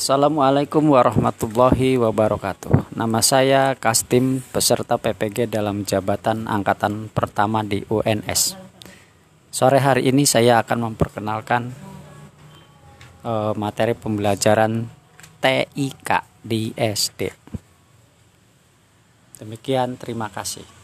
Assalamualaikum warahmatullahi wabarakatuh. Nama saya Kastim, peserta PPG dalam jabatan angkatan pertama di UNS. Sore hari ini saya akan memperkenalkan uh, materi pembelajaran TIK di SD. Demikian, terima kasih.